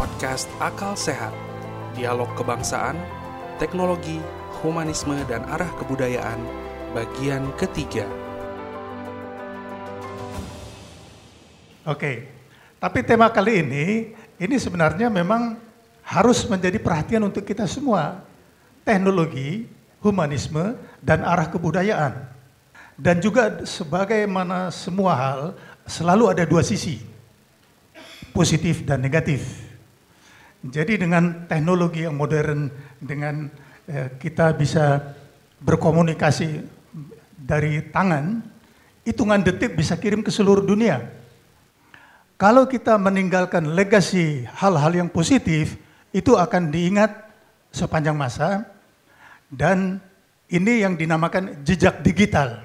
podcast Akal Sehat, dialog kebangsaan, teknologi, humanisme, dan arah kebudayaan, bagian ketiga. Oke, tapi tema kali ini, ini sebenarnya memang harus menjadi perhatian untuk kita semua. Teknologi, humanisme, dan arah kebudayaan. Dan juga sebagaimana semua hal, selalu ada dua sisi, positif dan negatif. Jadi dengan teknologi yang modern, dengan eh, kita bisa berkomunikasi dari tangan, hitungan detik bisa kirim ke seluruh dunia. Kalau kita meninggalkan legasi hal-hal yang positif, itu akan diingat sepanjang masa dan ini yang dinamakan jejak digital.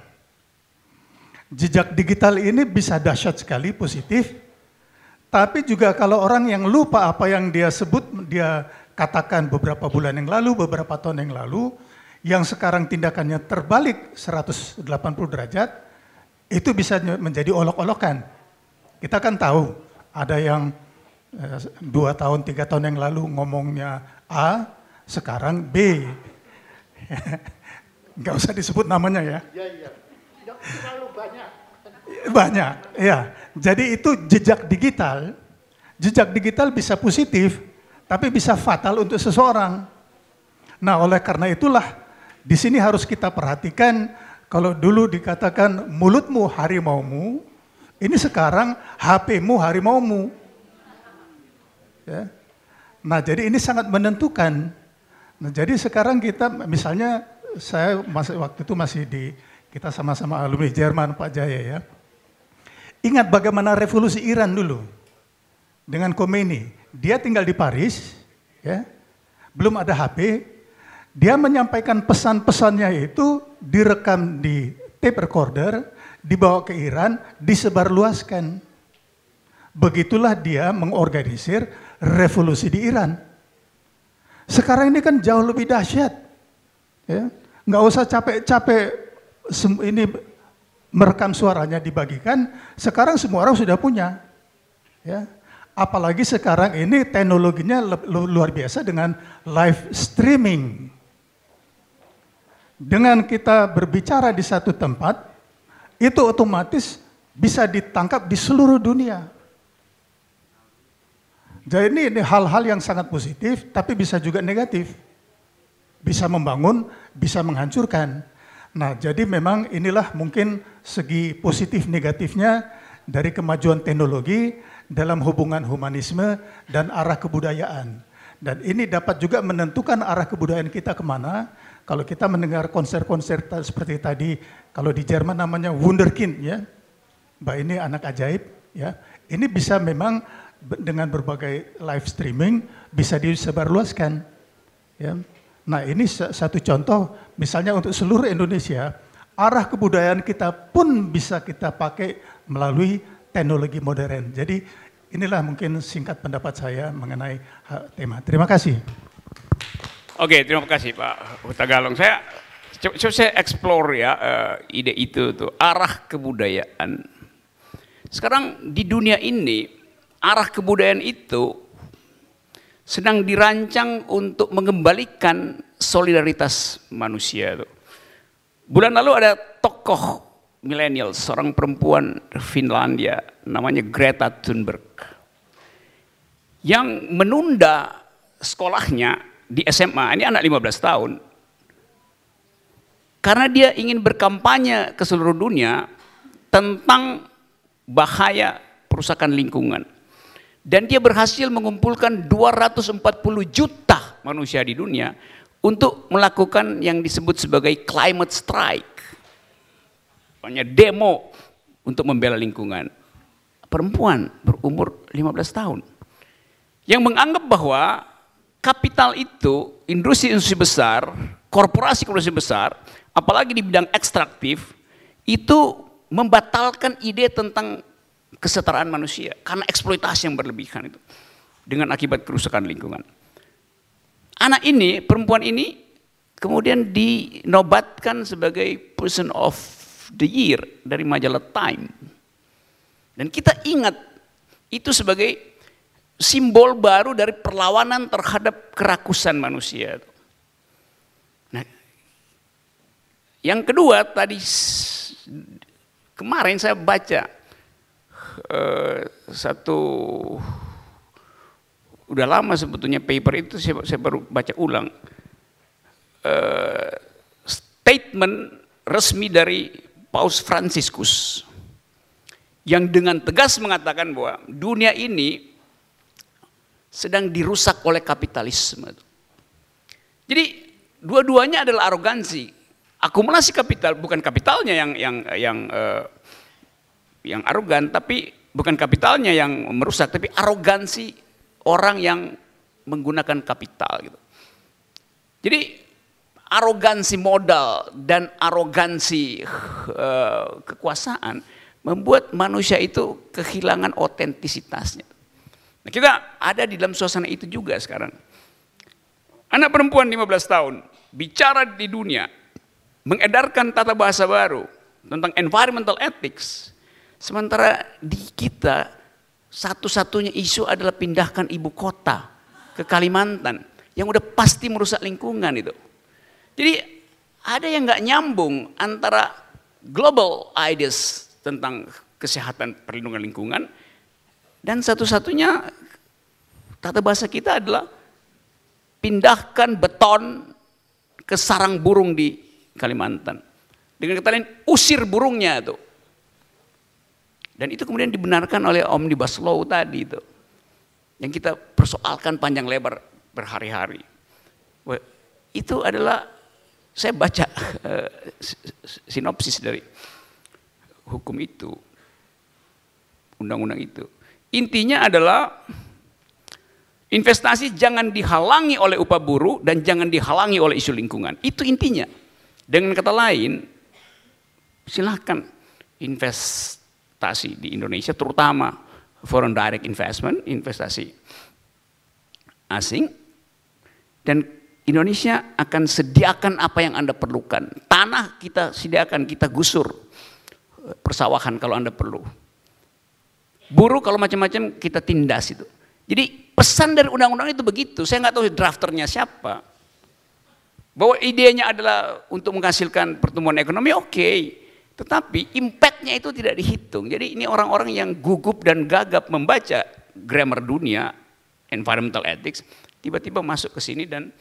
Jejak digital ini bisa dahsyat sekali positif, tapi juga kalau orang yang lupa apa yang dia sebut, dia katakan beberapa bulan yang lalu, beberapa tahun yang lalu, yang sekarang tindakannya terbalik 180 derajat, itu bisa menjadi olok-olokan. Kita kan tahu ada yang eh, dua tahun, tiga tahun yang lalu ngomongnya A, sekarang B. Nggak usah disebut namanya ya. Iya, iya. Terlalu banyak. Banyak, ya. Jadi itu jejak digital. Jejak digital bisa positif, tapi bisa fatal untuk seseorang. Nah, oleh karena itulah di sini harus kita perhatikan kalau dulu dikatakan mulutmu harimaumu, ini sekarang HP-mu harimaumu. Ya. Nah, jadi ini sangat menentukan. Nah, jadi sekarang kita misalnya saya masih waktu itu masih di kita sama-sama alumni Jerman Pak Jaya ya. Ingat bagaimana revolusi Iran dulu dengan Khomeini. Dia tinggal di Paris, ya, belum ada HP. Dia menyampaikan pesan-pesannya itu direkam di tape recorder, dibawa ke Iran, disebarluaskan. Begitulah dia mengorganisir revolusi di Iran. Sekarang ini kan jauh lebih dahsyat. Ya, nggak usah capek-capek ini merekam suaranya dibagikan, sekarang semua orang sudah punya. Ya. Apalagi sekarang ini teknologinya luar biasa dengan live streaming. Dengan kita berbicara di satu tempat, itu otomatis bisa ditangkap di seluruh dunia. Jadi ini hal-hal yang sangat positif, tapi bisa juga negatif. Bisa membangun, bisa menghancurkan. Nah, jadi memang inilah mungkin segi positif negatifnya dari kemajuan teknologi dalam hubungan humanisme dan arah kebudayaan. Dan ini dapat juga menentukan arah kebudayaan kita ke mana. Kalau kita mendengar konser-konser seperti tadi, kalau di Jerman namanya Wunderkind ya, Mbak ini anak ajaib ya. Ini bisa memang dengan berbagai live streaming bisa disebarluaskan. Ya. Nah ini satu contoh, misalnya untuk seluruh Indonesia, arah kebudayaan kita pun bisa kita pakai melalui teknologi modern. Jadi inilah mungkin singkat pendapat saya mengenai tema. Terima kasih. Oke, terima kasih Pak Huta Galong. Saya coba, saya explore ya uh, ide itu tuh arah kebudayaan. Sekarang di dunia ini arah kebudayaan itu sedang dirancang untuk mengembalikan solidaritas manusia itu. Bulan lalu ada tokoh milenial, seorang perempuan Finlandia namanya Greta Thunberg yang menunda sekolahnya di SMA, ini anak 15 tahun. Karena dia ingin berkampanye ke seluruh dunia tentang bahaya perusakan lingkungan. Dan dia berhasil mengumpulkan 240 juta manusia di dunia untuk melakukan yang disebut sebagai climate strike. Banyak demo untuk membela lingkungan. Perempuan berumur 15 tahun. Yang menganggap bahwa kapital itu, industri-industri besar, korporasi-korporasi besar, apalagi di bidang ekstraktif, itu membatalkan ide tentang kesetaraan manusia karena eksploitasi yang berlebihan itu dengan akibat kerusakan lingkungan. Anak ini, perempuan ini kemudian dinobatkan sebagai person of the year dari majalah Time. Dan kita ingat itu sebagai simbol baru dari perlawanan terhadap kerakusan manusia. Nah, yang kedua tadi kemarin saya baca uh, satu udah lama sebetulnya paper itu saya, saya baru baca ulang uh, statement resmi dari Paus Franciscus yang dengan tegas mengatakan bahwa dunia ini sedang dirusak oleh kapitalisme. Jadi dua-duanya adalah arogansi. Akumulasi kapital bukan kapitalnya yang yang yang uh, yang arogan, tapi bukan kapitalnya yang merusak, tapi arogansi orang yang menggunakan kapital gitu. Jadi arogansi modal dan arogansi uh, kekuasaan membuat manusia itu kehilangan otentisitasnya. Nah, kita ada di dalam suasana itu juga sekarang. Anak perempuan 15 tahun bicara di dunia, mengedarkan tata bahasa baru tentang environmental ethics. Sementara di kita satu-satunya isu adalah pindahkan ibu kota ke Kalimantan yang udah pasti merusak lingkungan itu. Jadi ada yang nggak nyambung antara global ideas tentang kesehatan perlindungan lingkungan dan satu-satunya tata bahasa kita adalah pindahkan beton ke sarang burung di Kalimantan. Dengan kata lain, usir burungnya itu. Dan itu kemudian dibenarkan oleh Omnibus Law tadi itu. Yang kita persoalkan panjang lebar berhari-hari. Itu adalah, saya baca uh, sinopsis dari hukum itu. Undang-undang itu. Intinya adalah investasi jangan dihalangi oleh upah buruh dan jangan dihalangi oleh isu lingkungan. Itu intinya. Dengan kata lain, silahkan investasi di Indonesia terutama foreign direct investment, investasi asing dan Indonesia akan sediakan apa yang Anda perlukan. Tanah kita sediakan, kita gusur persawahan kalau Anda perlu Buruh kalau macam-macam kita tindas itu. Jadi pesan dari undang-undang itu begitu. Saya nggak tahu drafternya siapa. Bahwa idenya adalah untuk menghasilkan pertumbuhan ekonomi oke. Okay. Tetapi impactnya itu tidak dihitung. Jadi ini orang-orang yang gugup dan gagap membaca grammar dunia, environmental ethics, tiba-tiba masuk ke sini dan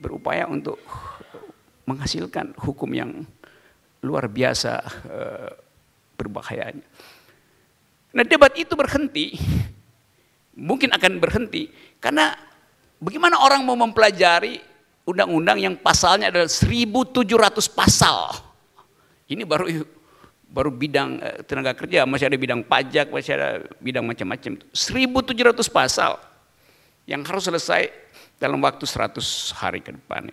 berupaya untuk menghasilkan hukum yang luar biasa uh, berbahayanya. Nah debat itu berhenti, mungkin akan berhenti, karena bagaimana orang mau mempelajari undang-undang yang pasalnya adalah 1700 pasal. Ini baru baru bidang eh, tenaga kerja, masih ada bidang pajak, masih ada bidang macam-macam. 1700 pasal yang harus selesai dalam waktu 100 hari ke depan.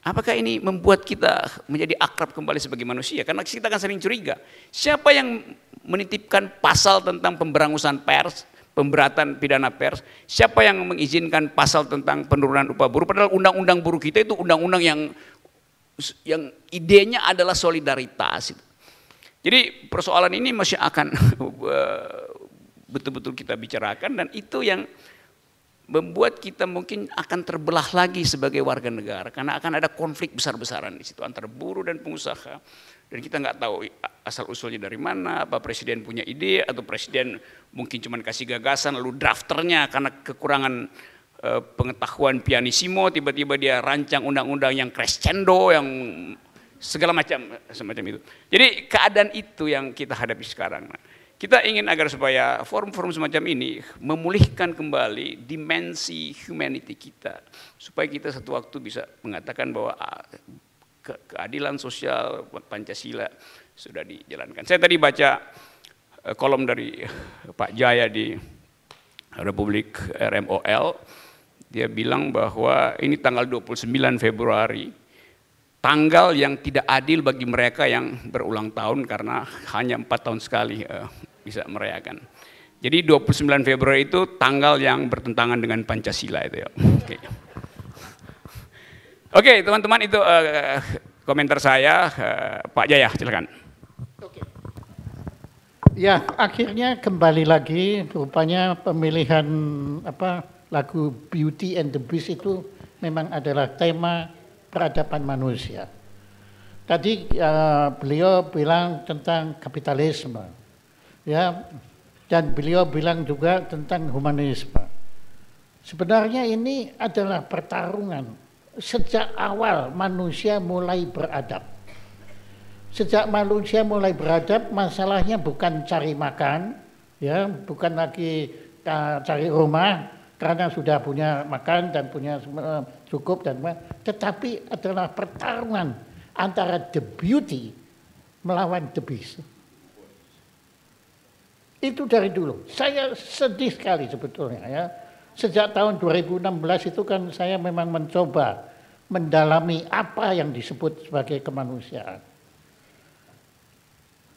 Apakah ini membuat kita menjadi akrab kembali sebagai manusia? Karena kita akan sering curiga. Siapa yang menitipkan pasal tentang pemberangusan pers, pemberatan pidana pers? Siapa yang mengizinkan pasal tentang penurunan upah buruh? Padahal undang-undang buruh kita itu undang-undang yang yang idenya adalah solidaritas. Jadi persoalan ini masih akan betul-betul kita bicarakan dan itu yang membuat kita mungkin akan terbelah lagi sebagai warga negara karena akan ada konflik besar-besaran di situ antara buruh dan pengusaha dan kita nggak tahu asal usulnya dari mana apa presiden punya ide atau presiden mungkin cuma kasih gagasan lalu drafternya karena kekurangan pengetahuan pianissimo tiba-tiba dia rancang undang-undang yang crescendo yang segala macam semacam itu jadi keadaan itu yang kita hadapi sekarang nah, kita ingin agar supaya forum-forum semacam ini memulihkan kembali dimensi humanity kita. Supaya kita satu waktu bisa mengatakan bahwa ah, ke keadilan sosial Pancasila sudah dijalankan. Saya tadi baca eh, kolom dari Pak Jaya di Republik RMOL. Dia bilang bahwa ini tanggal 29 Februari tanggal yang tidak adil bagi mereka yang berulang tahun karena hanya empat tahun sekali uh, bisa merayakan. Jadi 29 Februari itu tanggal yang bertentangan dengan Pancasila itu ya. Oke, okay. teman-teman itu uh, komentar saya. Uh, Pak Jaya, silakan. Ya, akhirnya kembali lagi rupanya pemilihan apa lagu Beauty and the Beast itu memang adalah tema peradaban manusia. Tadi uh, beliau bilang tentang kapitalisme, ya, dan beliau bilang juga tentang humanisme. Sebenarnya ini adalah pertarungan sejak awal manusia mulai beradab. Sejak manusia mulai beradab, masalahnya bukan cari makan, ya, bukan lagi uh, cari rumah karena sudah punya makan dan punya uh, cukup dan tetapi adalah pertarungan antara the beauty melawan the beast. Itu dari dulu. Saya sedih sekali sebetulnya ya. Sejak tahun 2016 itu kan saya memang mencoba mendalami apa yang disebut sebagai kemanusiaan.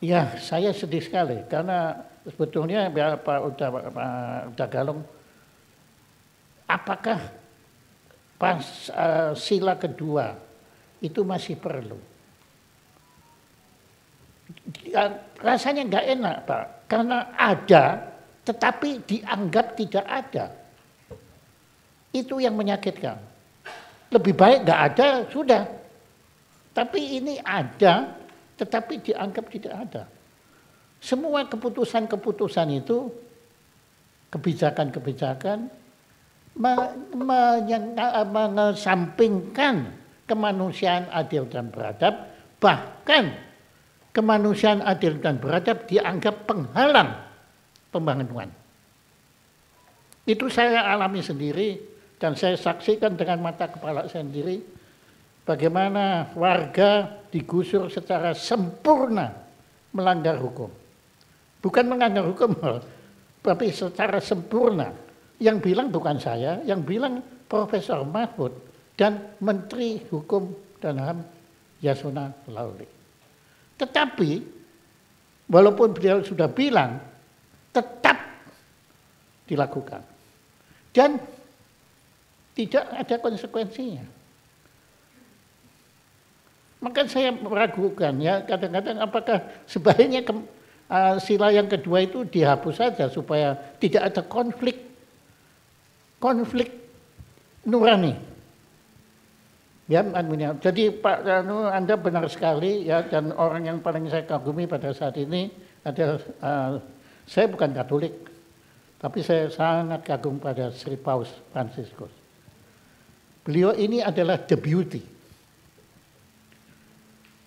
Ya, saya sedih sekali karena sebetulnya ya, Pak Uda, Pak Uda Galung, apakah pas uh, sila kedua itu masih perlu? Ya, rasanya nggak enak Pak, karena ada tetapi dianggap tidak ada. Itu yang menyakitkan. Lebih baik nggak ada sudah. Tapi ini ada tetapi dianggap tidak ada. Semua keputusan-keputusan itu, kebijakan-kebijakan, mengesampingkan kemanusiaan adil dan beradab, bahkan kemanusiaan adil dan beradab dianggap penghalang pembangunan. Itu saya alami sendiri dan saya saksikan dengan mata kepala sendiri bagaimana warga digusur secara sempurna melanggar hukum. Bukan melanggar hukum, tapi secara sempurna. Yang bilang bukan saya, yang bilang Profesor Mahfud dan Menteri Hukum dan HAM Yasona Lauli. Tetapi walaupun beliau sudah bilang tetap dilakukan. Dan tidak ada konsekuensinya. Maka saya meragukan ya kadang-kadang apakah sebaiknya ke, uh, sila yang kedua itu dihapus saja supaya tidak ada konflik konflik nurani. Ya, jadi Pak Anu, Anda benar sekali ya dan orang yang paling saya kagumi pada saat ini adalah uh, saya bukan Katolik, tapi saya sangat kagum pada Sri Paus Franciscus. Beliau ini adalah the beauty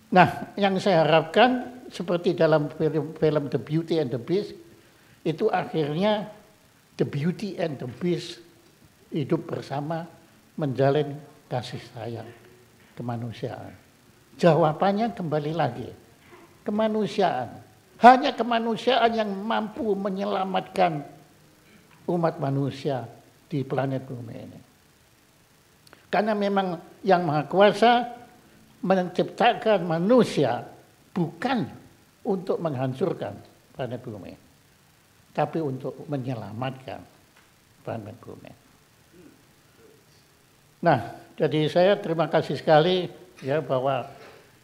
Nah, yang saya harapkan seperti dalam film, film The Beauty and the Beast, itu akhirnya The Beauty and the Beast hidup bersama menjalin kasih sayang kemanusiaan. Jawabannya kembali lagi, kemanusiaan. Hanya kemanusiaan yang mampu menyelamatkan umat manusia di planet bumi ini. Karena memang yang maha kuasa menciptakan manusia bukan untuk menghancurkan planet bumi, tapi untuk menyelamatkan planet bumi. Nah, jadi saya terima kasih sekali ya bahwa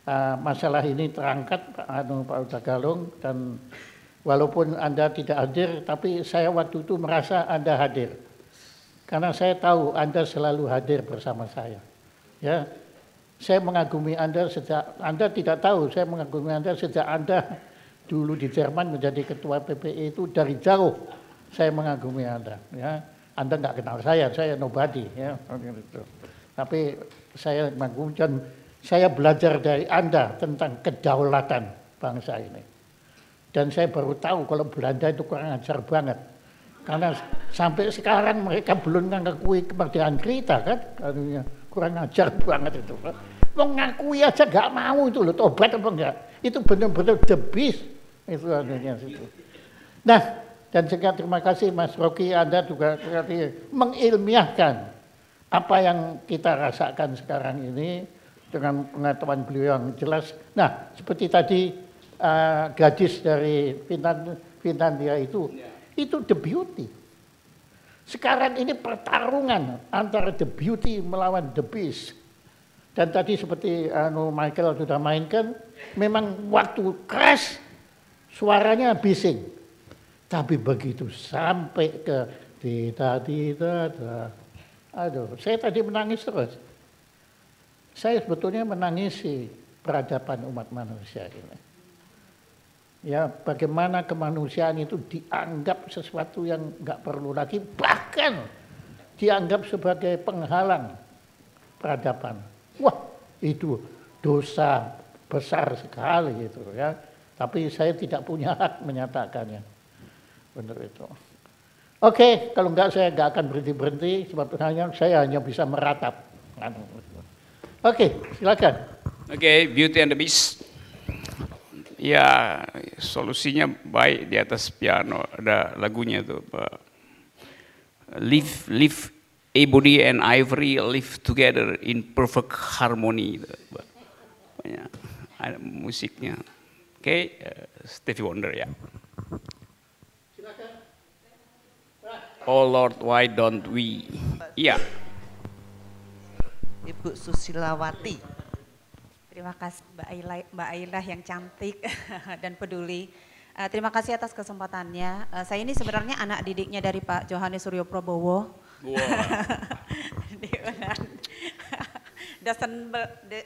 uh, masalah ini terangkat Pak Anu Pak Utagalung dan walaupun Anda tidak hadir, tapi saya waktu itu merasa Anda hadir. Karena saya tahu Anda selalu hadir bersama saya. Ya, saya mengagumi Anda sejak Anda tidak tahu, saya mengagumi Anda sejak Anda dulu di Jerman menjadi ketua PPI itu dari jauh saya mengagumi Anda. Ya, Anda nggak kenal saya, saya nobody. Ya, Tapi saya mengagumi dan saya belajar dari Anda tentang kedaulatan bangsa ini. Dan saya baru tahu kalau Belanda itu kurang ajar banget. Karena sampai sekarang mereka belum mengakui kemerdekaan kita kan. Kurang ajar banget itu. Mengakui aja gak mau itu loh, tobat apa enggak. Itu benar-benar beast. Itu adanya situ. Nah, dan juga terima kasih Mas Rocky, Anda juga mengilmiahkan apa yang kita rasakan sekarang ini dengan pengetahuan beliau yang jelas. Nah, seperti tadi uh, gadis dari Finlandia itu, itu the beauty. Sekarang ini pertarungan antara the beauty melawan the beast. Dan tadi seperti anu Michael sudah mainkan, memang waktu crash suaranya bising. Tapi begitu sampai ke tidak tidak, aduh, saya tadi menangis terus. Saya sebetulnya menangisi peradaban umat manusia ini. Ya, bagaimana kemanusiaan itu dianggap sesuatu yang nggak perlu lagi, bahkan dianggap sebagai penghalang peradaban. Wah, itu dosa besar sekali itu ya. Tapi saya tidak punya hak menyatakannya. Benar itu. Oke, kalau enggak saya enggak akan berhenti berhenti sebab hanya saya hanya bisa meratap. Oke, silakan. Oke, Beauty and the Beast. Ya, solusinya baik di atas piano. Ada lagunya tuh. Live, live ebony and ivory live together in perfect harmony. Banyak ada musiknya. Oke, okay, uh, Stevie Wonder ya. Oh Lord, why don't we? Iya. Ibu Susilawati. Terima kasih Mbak Aila, Mbak Aila yang cantik dan peduli. Uh, terima kasih atas kesempatannya. Uh, saya ini sebenarnya anak didiknya dari Pak Johannes Suryo Prabowo. Wow. dosen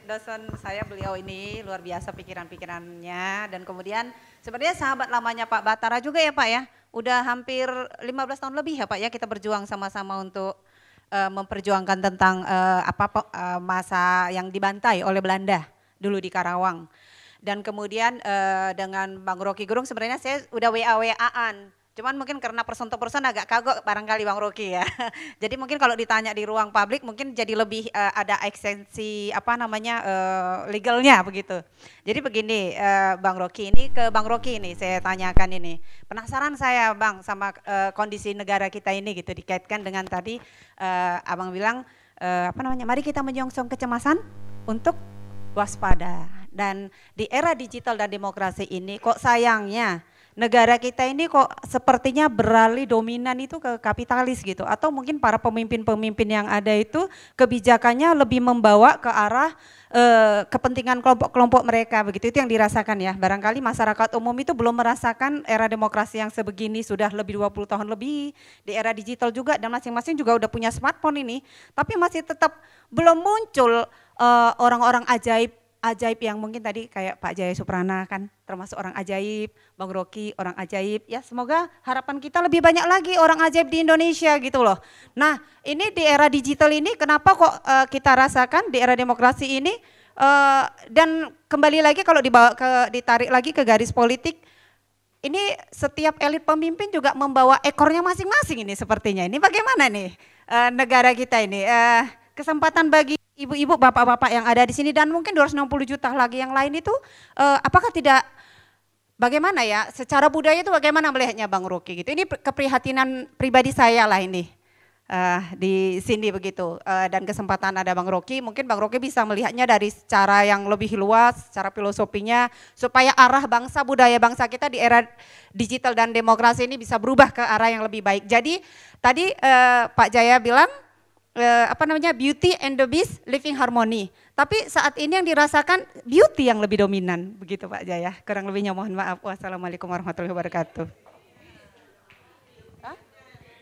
dosen saya beliau ini luar biasa pikiran-pikirannya dan kemudian sebenarnya sahabat lamanya Pak Batara juga ya Pak ya. Udah hampir 15 tahun lebih ya Pak ya kita berjuang sama-sama untuk uh, memperjuangkan tentang uh, apa uh, masa yang dibantai oleh Belanda dulu di Karawang. Dan kemudian uh, dengan Bang Rocky Gerung sebenarnya saya udah WA-WA-an. Cuman mungkin karena person to person agak kagok barangkali Bang Rocky ya. jadi mungkin kalau ditanya di ruang publik mungkin jadi lebih uh, ada ekstensi apa namanya uh, legalnya begitu. Jadi begini uh, Bang Rocky ini ke Bang Rocky ini saya tanyakan ini. Penasaran saya Bang sama uh, kondisi negara kita ini gitu dikaitkan dengan tadi uh, Abang bilang uh, apa namanya? Mari kita menyongsong kecemasan untuk waspada. Dan di era digital dan demokrasi ini kok sayangnya negara kita ini kok sepertinya beralih dominan itu ke kapitalis gitu. Atau mungkin para pemimpin-pemimpin yang ada itu kebijakannya lebih membawa ke arah eh, kepentingan kelompok-kelompok mereka begitu. Itu yang dirasakan ya. Barangkali masyarakat umum itu belum merasakan era demokrasi yang sebegini sudah lebih 20 tahun lebih. Di era digital juga dan masing-masing juga udah punya smartphone ini. Tapi masih tetap belum muncul eh, orang-orang uh, ajaib ajaib yang mungkin tadi kayak Pak Jaya Suprana kan termasuk orang ajaib, Bang Rocky orang ajaib. Ya semoga harapan kita lebih banyak lagi orang ajaib di Indonesia gitu loh. Nah ini di era digital ini kenapa kok uh, kita rasakan di era demokrasi ini uh, dan kembali lagi kalau dibawa ke ditarik lagi ke garis politik ini setiap elit pemimpin juga membawa ekornya masing-masing ini sepertinya. Ini bagaimana nih uh, negara kita ini? Uh, kesempatan bagi ibu-ibu, bapak-bapak yang ada di sini dan mungkin 260 juta lagi yang lain itu uh, apakah tidak bagaimana ya secara budaya itu bagaimana melihatnya Bang Rocky gitu. Ini keprihatinan pribadi saya lah ini. Uh, di sini begitu uh, dan kesempatan ada Bang Rocky mungkin Bang Rocky bisa melihatnya dari cara yang lebih luas cara filosofinya supaya arah bangsa budaya bangsa kita di era digital dan demokrasi ini bisa berubah ke arah yang lebih baik jadi tadi uh, Pak Jaya bilang eh, apa namanya beauty and the beast living harmony. Tapi saat ini yang dirasakan beauty yang lebih dominan, begitu Pak Jaya. Kurang lebihnya mohon maaf. Wassalamualaikum warahmatullahi wabarakatuh.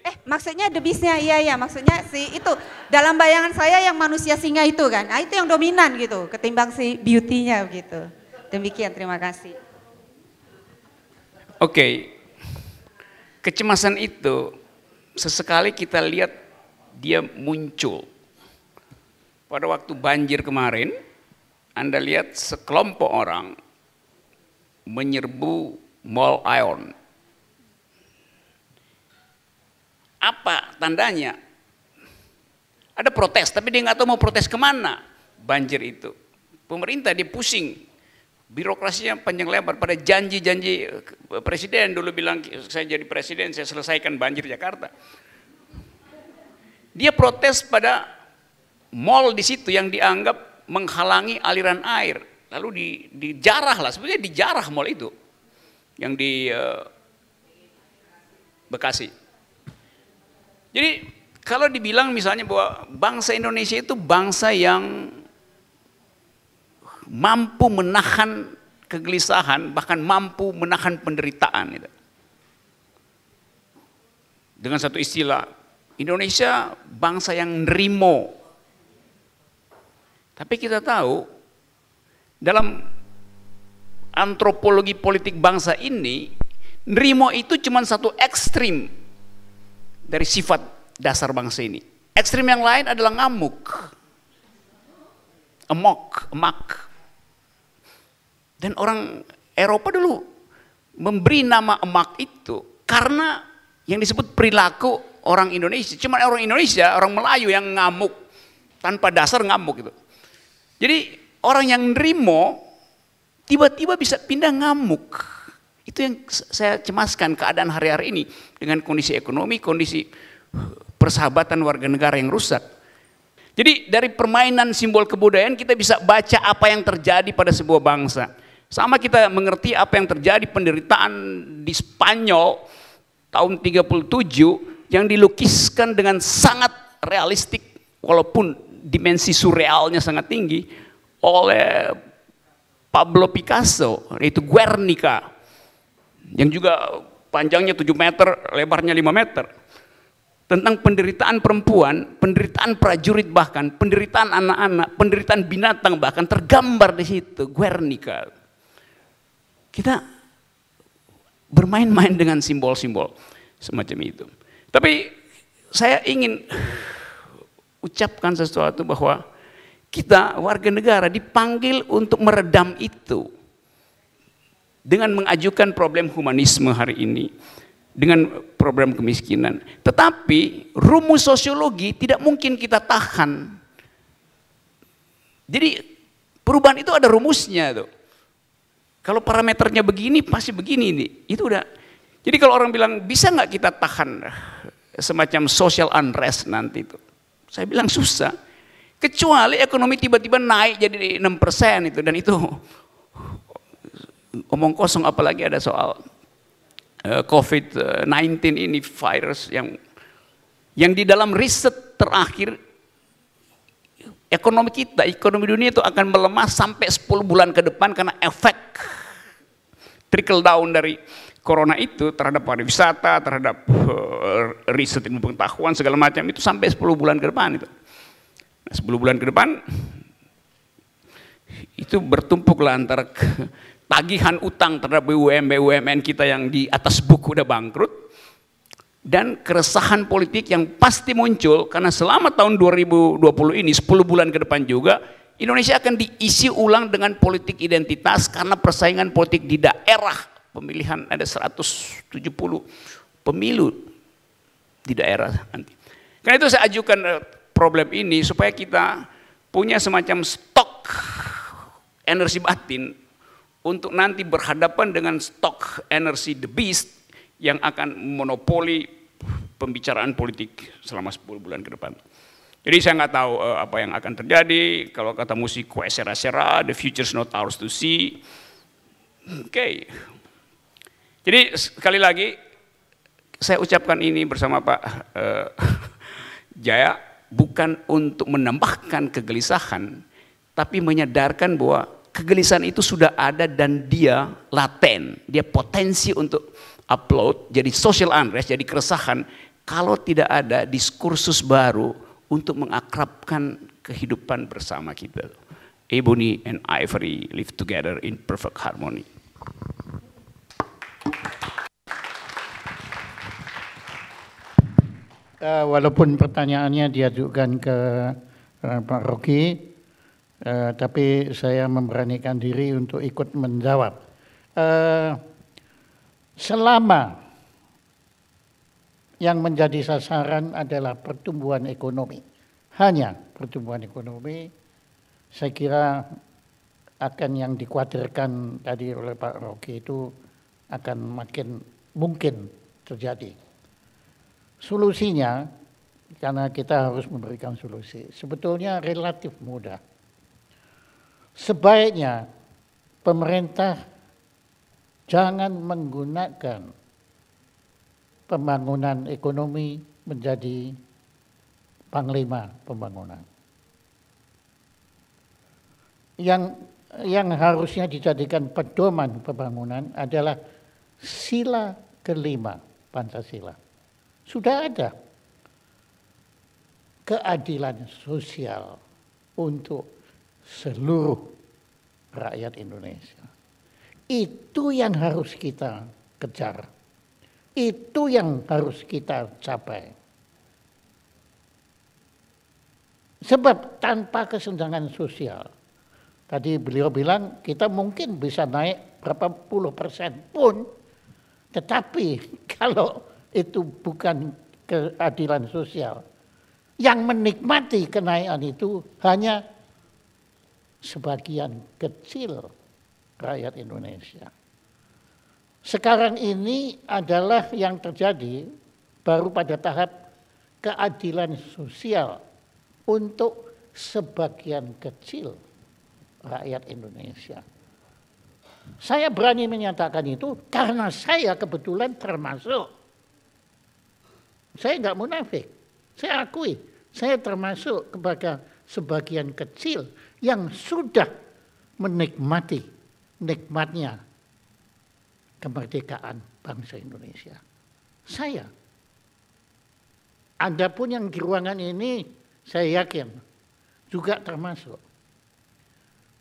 Eh maksudnya the beastnya, iya iya maksudnya si itu dalam bayangan saya yang manusia singa itu kan, nah itu yang dominan gitu ketimbang si beauty-nya gitu. Demikian terima kasih. Oke, okay. kecemasan itu sesekali kita lihat dia muncul. Pada waktu banjir kemarin, Anda lihat sekelompok orang menyerbu Mall Ion. Apa tandanya? Ada protes, tapi dia nggak tahu mau protes ke mana banjir itu. Pemerintah dia pusing, birokrasinya panjang lebar pada janji-janji presiden dulu bilang saya jadi presiden saya selesaikan banjir Jakarta. Dia protes pada mall di situ yang dianggap menghalangi aliran air. Lalu di, dijarah lah, sebenarnya dijarah mall itu. Yang di uh, Bekasi. Jadi kalau dibilang misalnya bahwa bangsa Indonesia itu bangsa yang mampu menahan kegelisahan, bahkan mampu menahan penderitaan. Dengan satu istilah, Indonesia bangsa yang nerimo. Tapi kita tahu, dalam antropologi politik bangsa ini, nerimo itu cuma satu ekstrim dari sifat dasar bangsa ini. Ekstrim yang lain adalah ngamuk, emok, emak. Dan orang Eropa dulu memberi nama emak itu karena yang disebut perilaku orang Indonesia. Cuma orang Indonesia, orang Melayu yang ngamuk. Tanpa dasar ngamuk gitu. Jadi orang yang nerimo tiba-tiba bisa pindah ngamuk. Itu yang saya cemaskan keadaan hari-hari ini dengan kondisi ekonomi, kondisi persahabatan warga negara yang rusak. Jadi dari permainan simbol kebudayaan kita bisa baca apa yang terjadi pada sebuah bangsa. Sama kita mengerti apa yang terjadi penderitaan di Spanyol tahun 37 yang dilukiskan dengan sangat realistik walaupun dimensi surrealnya sangat tinggi oleh Pablo Picasso yaitu Guernica yang juga panjangnya 7 meter, lebarnya 5 meter tentang penderitaan perempuan, penderitaan prajurit bahkan, penderitaan anak-anak, penderitaan binatang bahkan tergambar di situ Guernica. Kita bermain-main dengan simbol-simbol semacam itu. Tapi saya ingin ucapkan sesuatu bahwa kita warga negara dipanggil untuk meredam itu dengan mengajukan problem humanisme hari ini dengan problem kemiskinan. Tetapi rumus sosiologi tidak mungkin kita tahan. Jadi perubahan itu ada rumusnya tuh. Kalau parameternya begini pasti begini nih. Itu udah. Jadi kalau orang bilang bisa nggak kita tahan semacam social unrest nanti itu. Saya bilang susah. Kecuali ekonomi tiba-tiba naik jadi 6% itu dan itu omong kosong apalagi ada soal eh, COVID-19 ini virus yang yang di dalam riset terakhir ekonomi kita, ekonomi dunia itu akan melemah sampai 10 bulan ke depan karena efek trickle down dari corona itu terhadap pariwisata, terhadap uh, riset ilmu pengetahuan segala macam itu sampai 10 bulan ke depan itu. Nah, 10 bulan ke depan itu bertumpuklah antara tagihan utang terhadap BUMN BUMN kita yang di atas buku udah bangkrut dan keresahan politik yang pasti muncul karena selama tahun 2020 ini 10 bulan ke depan juga Indonesia akan diisi ulang dengan politik identitas karena persaingan politik di daerah pemilihan ada 170 pemilu di daerah nanti. Karena itu saya ajukan eh, problem ini supaya kita punya semacam stok energi batin untuk nanti berhadapan dengan stok energi the beast yang akan monopoli pembicaraan politik selama 10 bulan ke depan. Jadi saya nggak tahu uh, apa yang akan terjadi. Kalau kata musik kue sera-sera, the future is not ours to see. Oke. Okay. Jadi sekali lagi saya ucapkan ini bersama Pak uh, Jaya bukan untuk menambahkan kegelisahan, tapi menyadarkan bahwa kegelisahan itu sudah ada dan dia laten, dia potensi untuk upload, jadi social unrest, jadi keresahan kalau tidak ada diskursus baru untuk mengakrabkan kehidupan bersama kita. Ebony and ivory live together in perfect harmony. Uh, walaupun pertanyaannya diajukan ke uh, Pak Rocky, uh, tapi saya memberanikan diri untuk ikut menjawab. Uh, selama yang menjadi sasaran adalah pertumbuhan ekonomi. Hanya pertumbuhan ekonomi, saya kira akan yang dikhawatirkan tadi oleh Pak Rocky itu akan makin mungkin terjadi. Solusinya, karena kita harus memberikan solusi, sebetulnya relatif mudah. Sebaiknya pemerintah jangan menggunakan pembangunan ekonomi menjadi panglima pembangunan. Yang yang harusnya dijadikan pedoman pembangunan adalah sila kelima Pancasila. Sudah ada keadilan sosial untuk seluruh rakyat Indonesia. Itu yang harus kita kejar. Itu yang harus kita capai. Sebab tanpa kesenjangan sosial, tadi beliau bilang kita mungkin bisa naik berapa puluh persen pun, tetapi kalau itu bukan keadilan sosial, yang menikmati kenaikan itu hanya sebagian kecil rakyat Indonesia. Sekarang ini adalah yang terjadi baru pada tahap keadilan sosial untuk sebagian kecil rakyat Indonesia. Saya berani menyatakan itu karena saya kebetulan termasuk. Saya nggak munafik. Saya akui, saya termasuk kepada sebagian kecil yang sudah menikmati nikmatnya kemerdekaan bangsa Indonesia. Saya. Anda pun yang di ruangan ini saya yakin juga termasuk.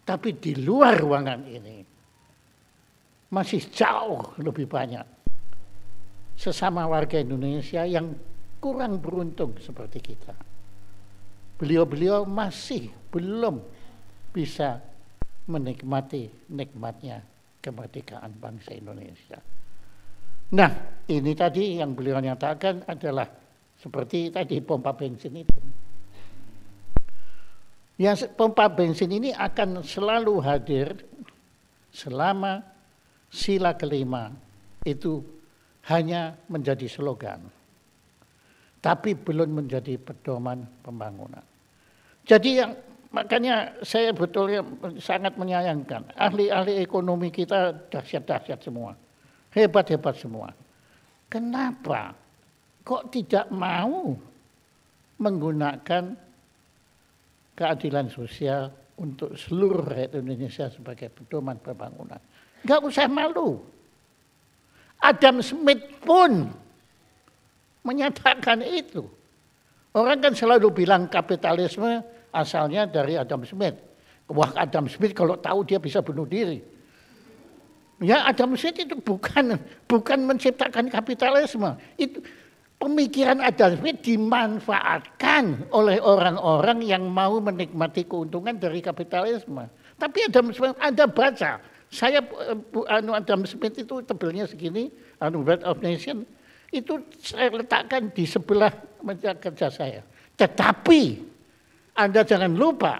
Tapi di luar ruangan ini masih jauh lebih banyak sesama warga Indonesia yang kurang beruntung seperti kita. Beliau-beliau masih belum bisa menikmati nikmatnya kemerdekaan bangsa Indonesia. Nah, ini tadi yang beliau nyatakan adalah seperti tadi pompa bensin itu. Yang pompa bensin ini akan selalu hadir selama sila kelima itu hanya menjadi slogan. Tapi belum menjadi pedoman pembangunan. Jadi yang Makanya saya betulnya sangat menyayangkan. Ahli-ahli ekonomi kita dahsyat-dahsyat semua. Hebat-hebat semua. Kenapa kok tidak mau menggunakan keadilan sosial untuk seluruh rakyat Indonesia sebagai pedoman pembangunan. Gak usah malu. Adam Smith pun menyatakan itu. Orang kan selalu bilang kapitalisme asalnya dari Adam Smith. Wah Adam Smith kalau tahu dia bisa bunuh diri. Ya Adam Smith itu bukan bukan menciptakan kapitalisme. Itu pemikiran Adam Smith dimanfaatkan oleh orang-orang yang mau menikmati keuntungan dari kapitalisme. Tapi Adam Smith Anda baca, saya anu Adam Smith itu tebelnya segini, anu World of Nation itu saya letakkan di sebelah meja kerja saya. Tetapi anda jangan lupa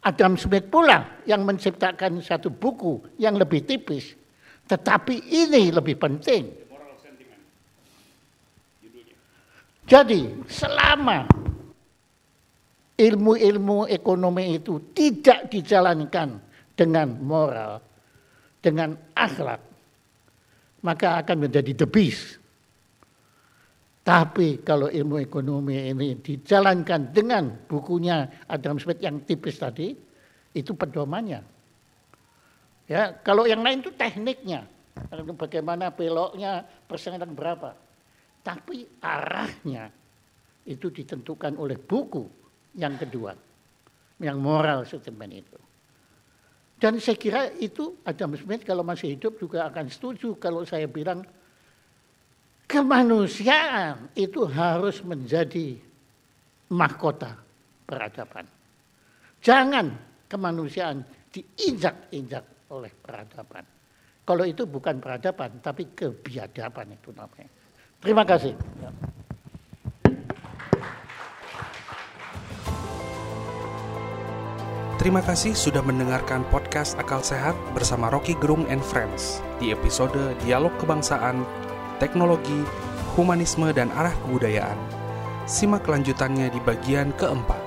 Adam Smith pula yang menciptakan satu buku yang lebih tipis. Tetapi ini lebih penting. Jadi selama ilmu-ilmu ekonomi itu tidak dijalankan dengan moral, dengan akhlak, maka akan menjadi the beast. Tapi kalau ilmu ekonomi ini dijalankan dengan bukunya Adam Smith yang tipis tadi, itu pedomannya. Ya, kalau yang lain itu tekniknya, bagaimana beloknya, persenan berapa. Tapi arahnya itu ditentukan oleh buku yang kedua, yang moral statement itu. Dan saya kira itu Adam Smith kalau masih hidup juga akan setuju kalau saya bilang kemanusiaan itu harus menjadi mahkota peradaban. Jangan kemanusiaan diinjak-injak oleh peradaban. Kalau itu bukan peradaban, tapi kebiadaban itu namanya. Terima kasih. Terima kasih sudah mendengarkan podcast Akal Sehat bersama Rocky Gerung and Friends di episode Dialog Kebangsaan teknologi, humanisme, dan arah kebudayaan. Simak kelanjutannya di bagian keempat.